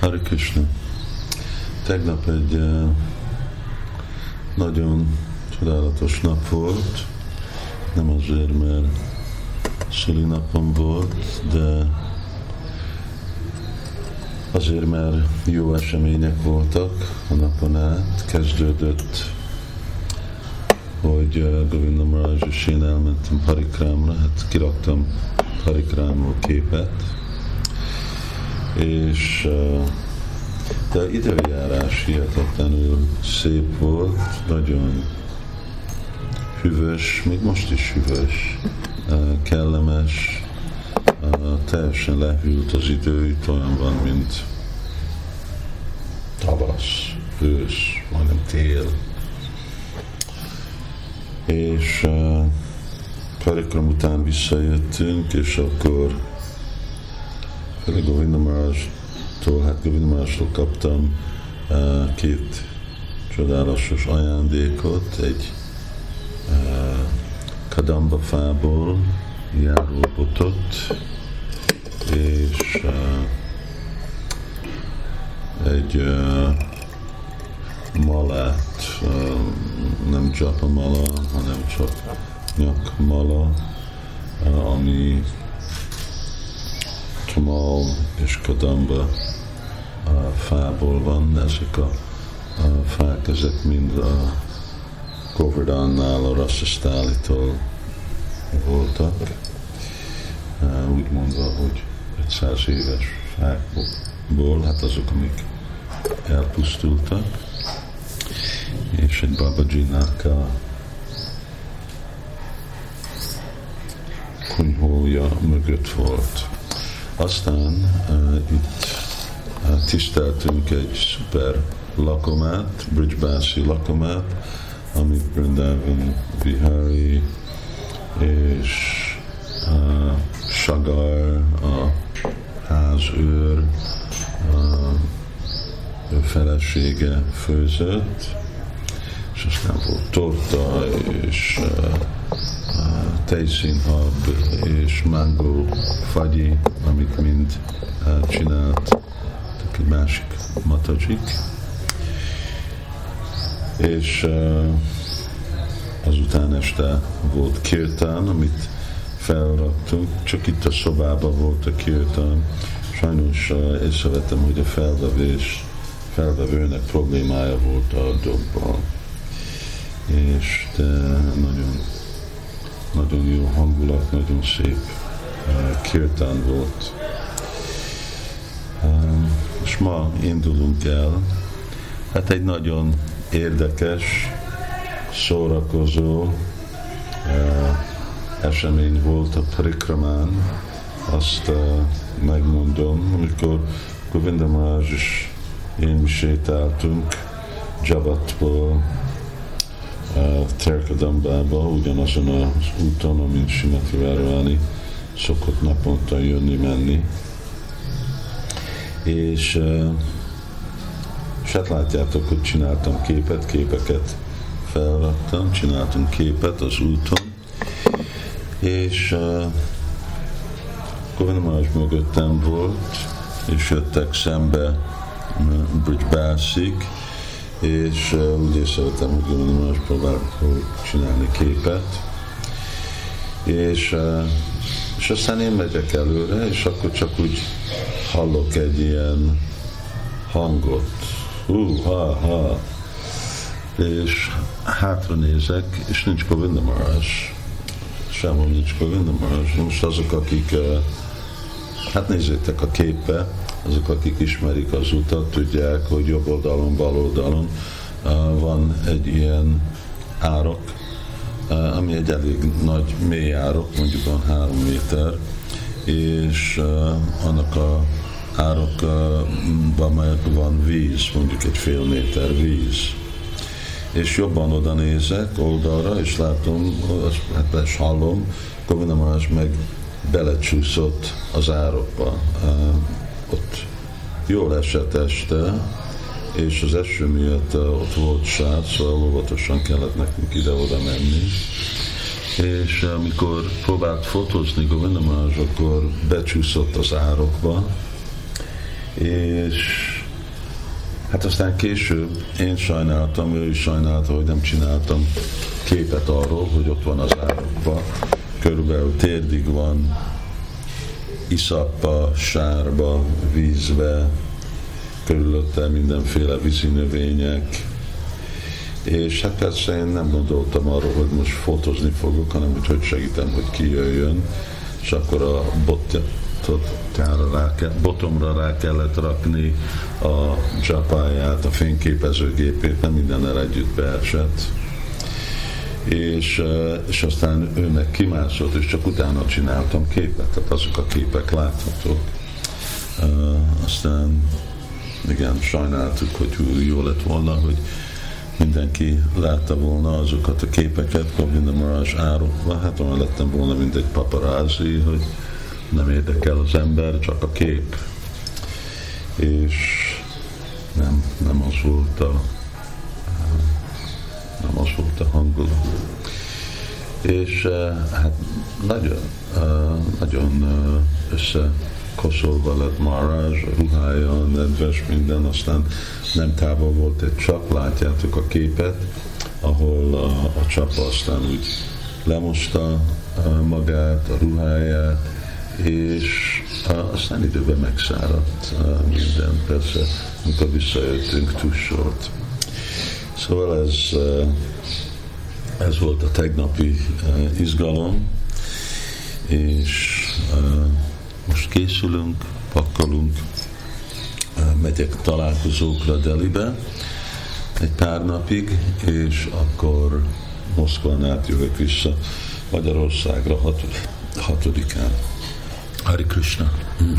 Hari Krishna. Tegnap egy uh, nagyon csodálatos nap volt, nem azért, mert napom volt, de azért, mert jó események voltak a napon át. Kezdődött, hogy uh, Govinda Maraj és én elmentem Parikrámra, hát kiraktam Parikrámról képet, és de időjárás hihetetlenül szép volt, nagyon hűvös, még most is hűvös, kellemes, teljesen lehűlt az idő, itt olyan van, mint tavasz, ősz, majdnem tél. És uh, Karikram után visszajöttünk, és akkor Főleg Govinda Maharaj-tól, hát Govinda Maharaj-tól kaptam uh, két csodálatos ajándékot, egy uh, kadamba fából járó botot, és uh, egy uh, malát, uh, nem japa mala, hanem csak nyak mala, uh, ami tamal és kadamba a fából van, ezek a, a fák, ezek mind a Govardhannál, a Rassasztálitól voltak, úgy mondva, hogy 500 éves fákból, hát azok, amik elpusztultak, és egy Babajinak a kunyhója mögött volt. Aztán itt tiszteltünk egy szuper lakomát, Bridgebási lakomát, amit Brindavan Vihari és uh, Sagar, a házőr, uh, ő felesége főzött, és aztán volt torta, és uh, tejszínhab és mango fagyi, amit mind csinált egy másik matacsik. És azután este volt kirtán, amit felraktunk, csak itt a szobában volt a kirtán. Sajnos észrevettem, hogy a felvevés, felvevőnek problémája volt a dobban. És de nagyon nagyon jó hangulat, nagyon szép uh, kirtán volt. Um, és ma indulunk el. Hát egy nagyon érdekes, szórakozó uh, esemény volt a Prikramán, azt uh, megmondom, amikor Govinda Maharaj és én sétáltunk Jabatból Terkadambába, ugyanazon az úton, amint Simati Várváni szokott naponta jönni-menni. És, és hát látjátok, hogy csináltam képet, képeket felvettem, csináltunk képet az úton, és Govinda mögöttem volt, és jöttek szembe Bridge Bassig, és úgy észrevettem, hogy mondom, most próbálok csinálni képet, és, és aztán én megyek előre, és akkor csak úgy hallok egy ilyen hangot, hú, ha, ha, és hátra nézek, és nincs Govinda Maharaj, sehol nincs Govinda Maharaj. Most azok, akik, hát nézzétek a képbe, azok, akik ismerik az utat, tudják, hogy jobb oldalon, bal oldalon van egy ilyen árok, ami egy elég nagy, mély árok, mondjuk van három méter, és annak a árokban van víz, mondjuk egy fél méter víz. És jobban oda nézek oldalra, és látom, hát és hallom, Govinda meg belecsúszott az árokba ott jól esett este, és az eső miatt uh, ott volt sát, szóval óvatosan kellett nekünk ide-oda menni. És amikor próbált fotózni Govinda akkor becsúszott az árokba, és Hát aztán később én sajnáltam, ő is sajnálta, hogy nem csináltam képet arról, hogy ott van az árokba. Körülbelül térdig van, iszappa, sárba, vízbe, körülötte mindenféle vízi növények, és hát persze én nem gondoltam arról, hogy most fotózni fogok, hanem hogy, hogy segítem, hogy kijöjjön, és akkor a botot rá botomra rá kellett rakni a csapáját, a fényképezőgépét, nem mindennel együtt beesett. És, és aztán ő meg kimászott, és csak utána csináltam képet, tehát azok a képek láthatók. Aztán igen, sajnáltuk, hogy jó lett volna, hogy mindenki látta volna azokat a képeket, Govinda Marás árokba, hát olyan lettem volna, mint egy paparázi, hogy nem érdekel az ember, csak a kép. És nem, nem az volt a nem az volt a hangulat. És eh, hát nagyon, eh, nagyon eh, össze koszolva lett Marázs, ruhája, nedves, minden, aztán nem távol volt egy csap, látjátok a képet, ahol a, a csap aztán úgy lemosta magát, a ruháját, és aztán időben megszáradt minden, persze, amikor visszajöttünk, tussolt. Szóval ez, ez volt a tegnapi izgalom, és most készülünk, pakkolunk, megyek találkozókra Delibe egy pár napig, és akkor Moszkván átjövök vissza Magyarországra hat, hatodikán. Hari Krishna.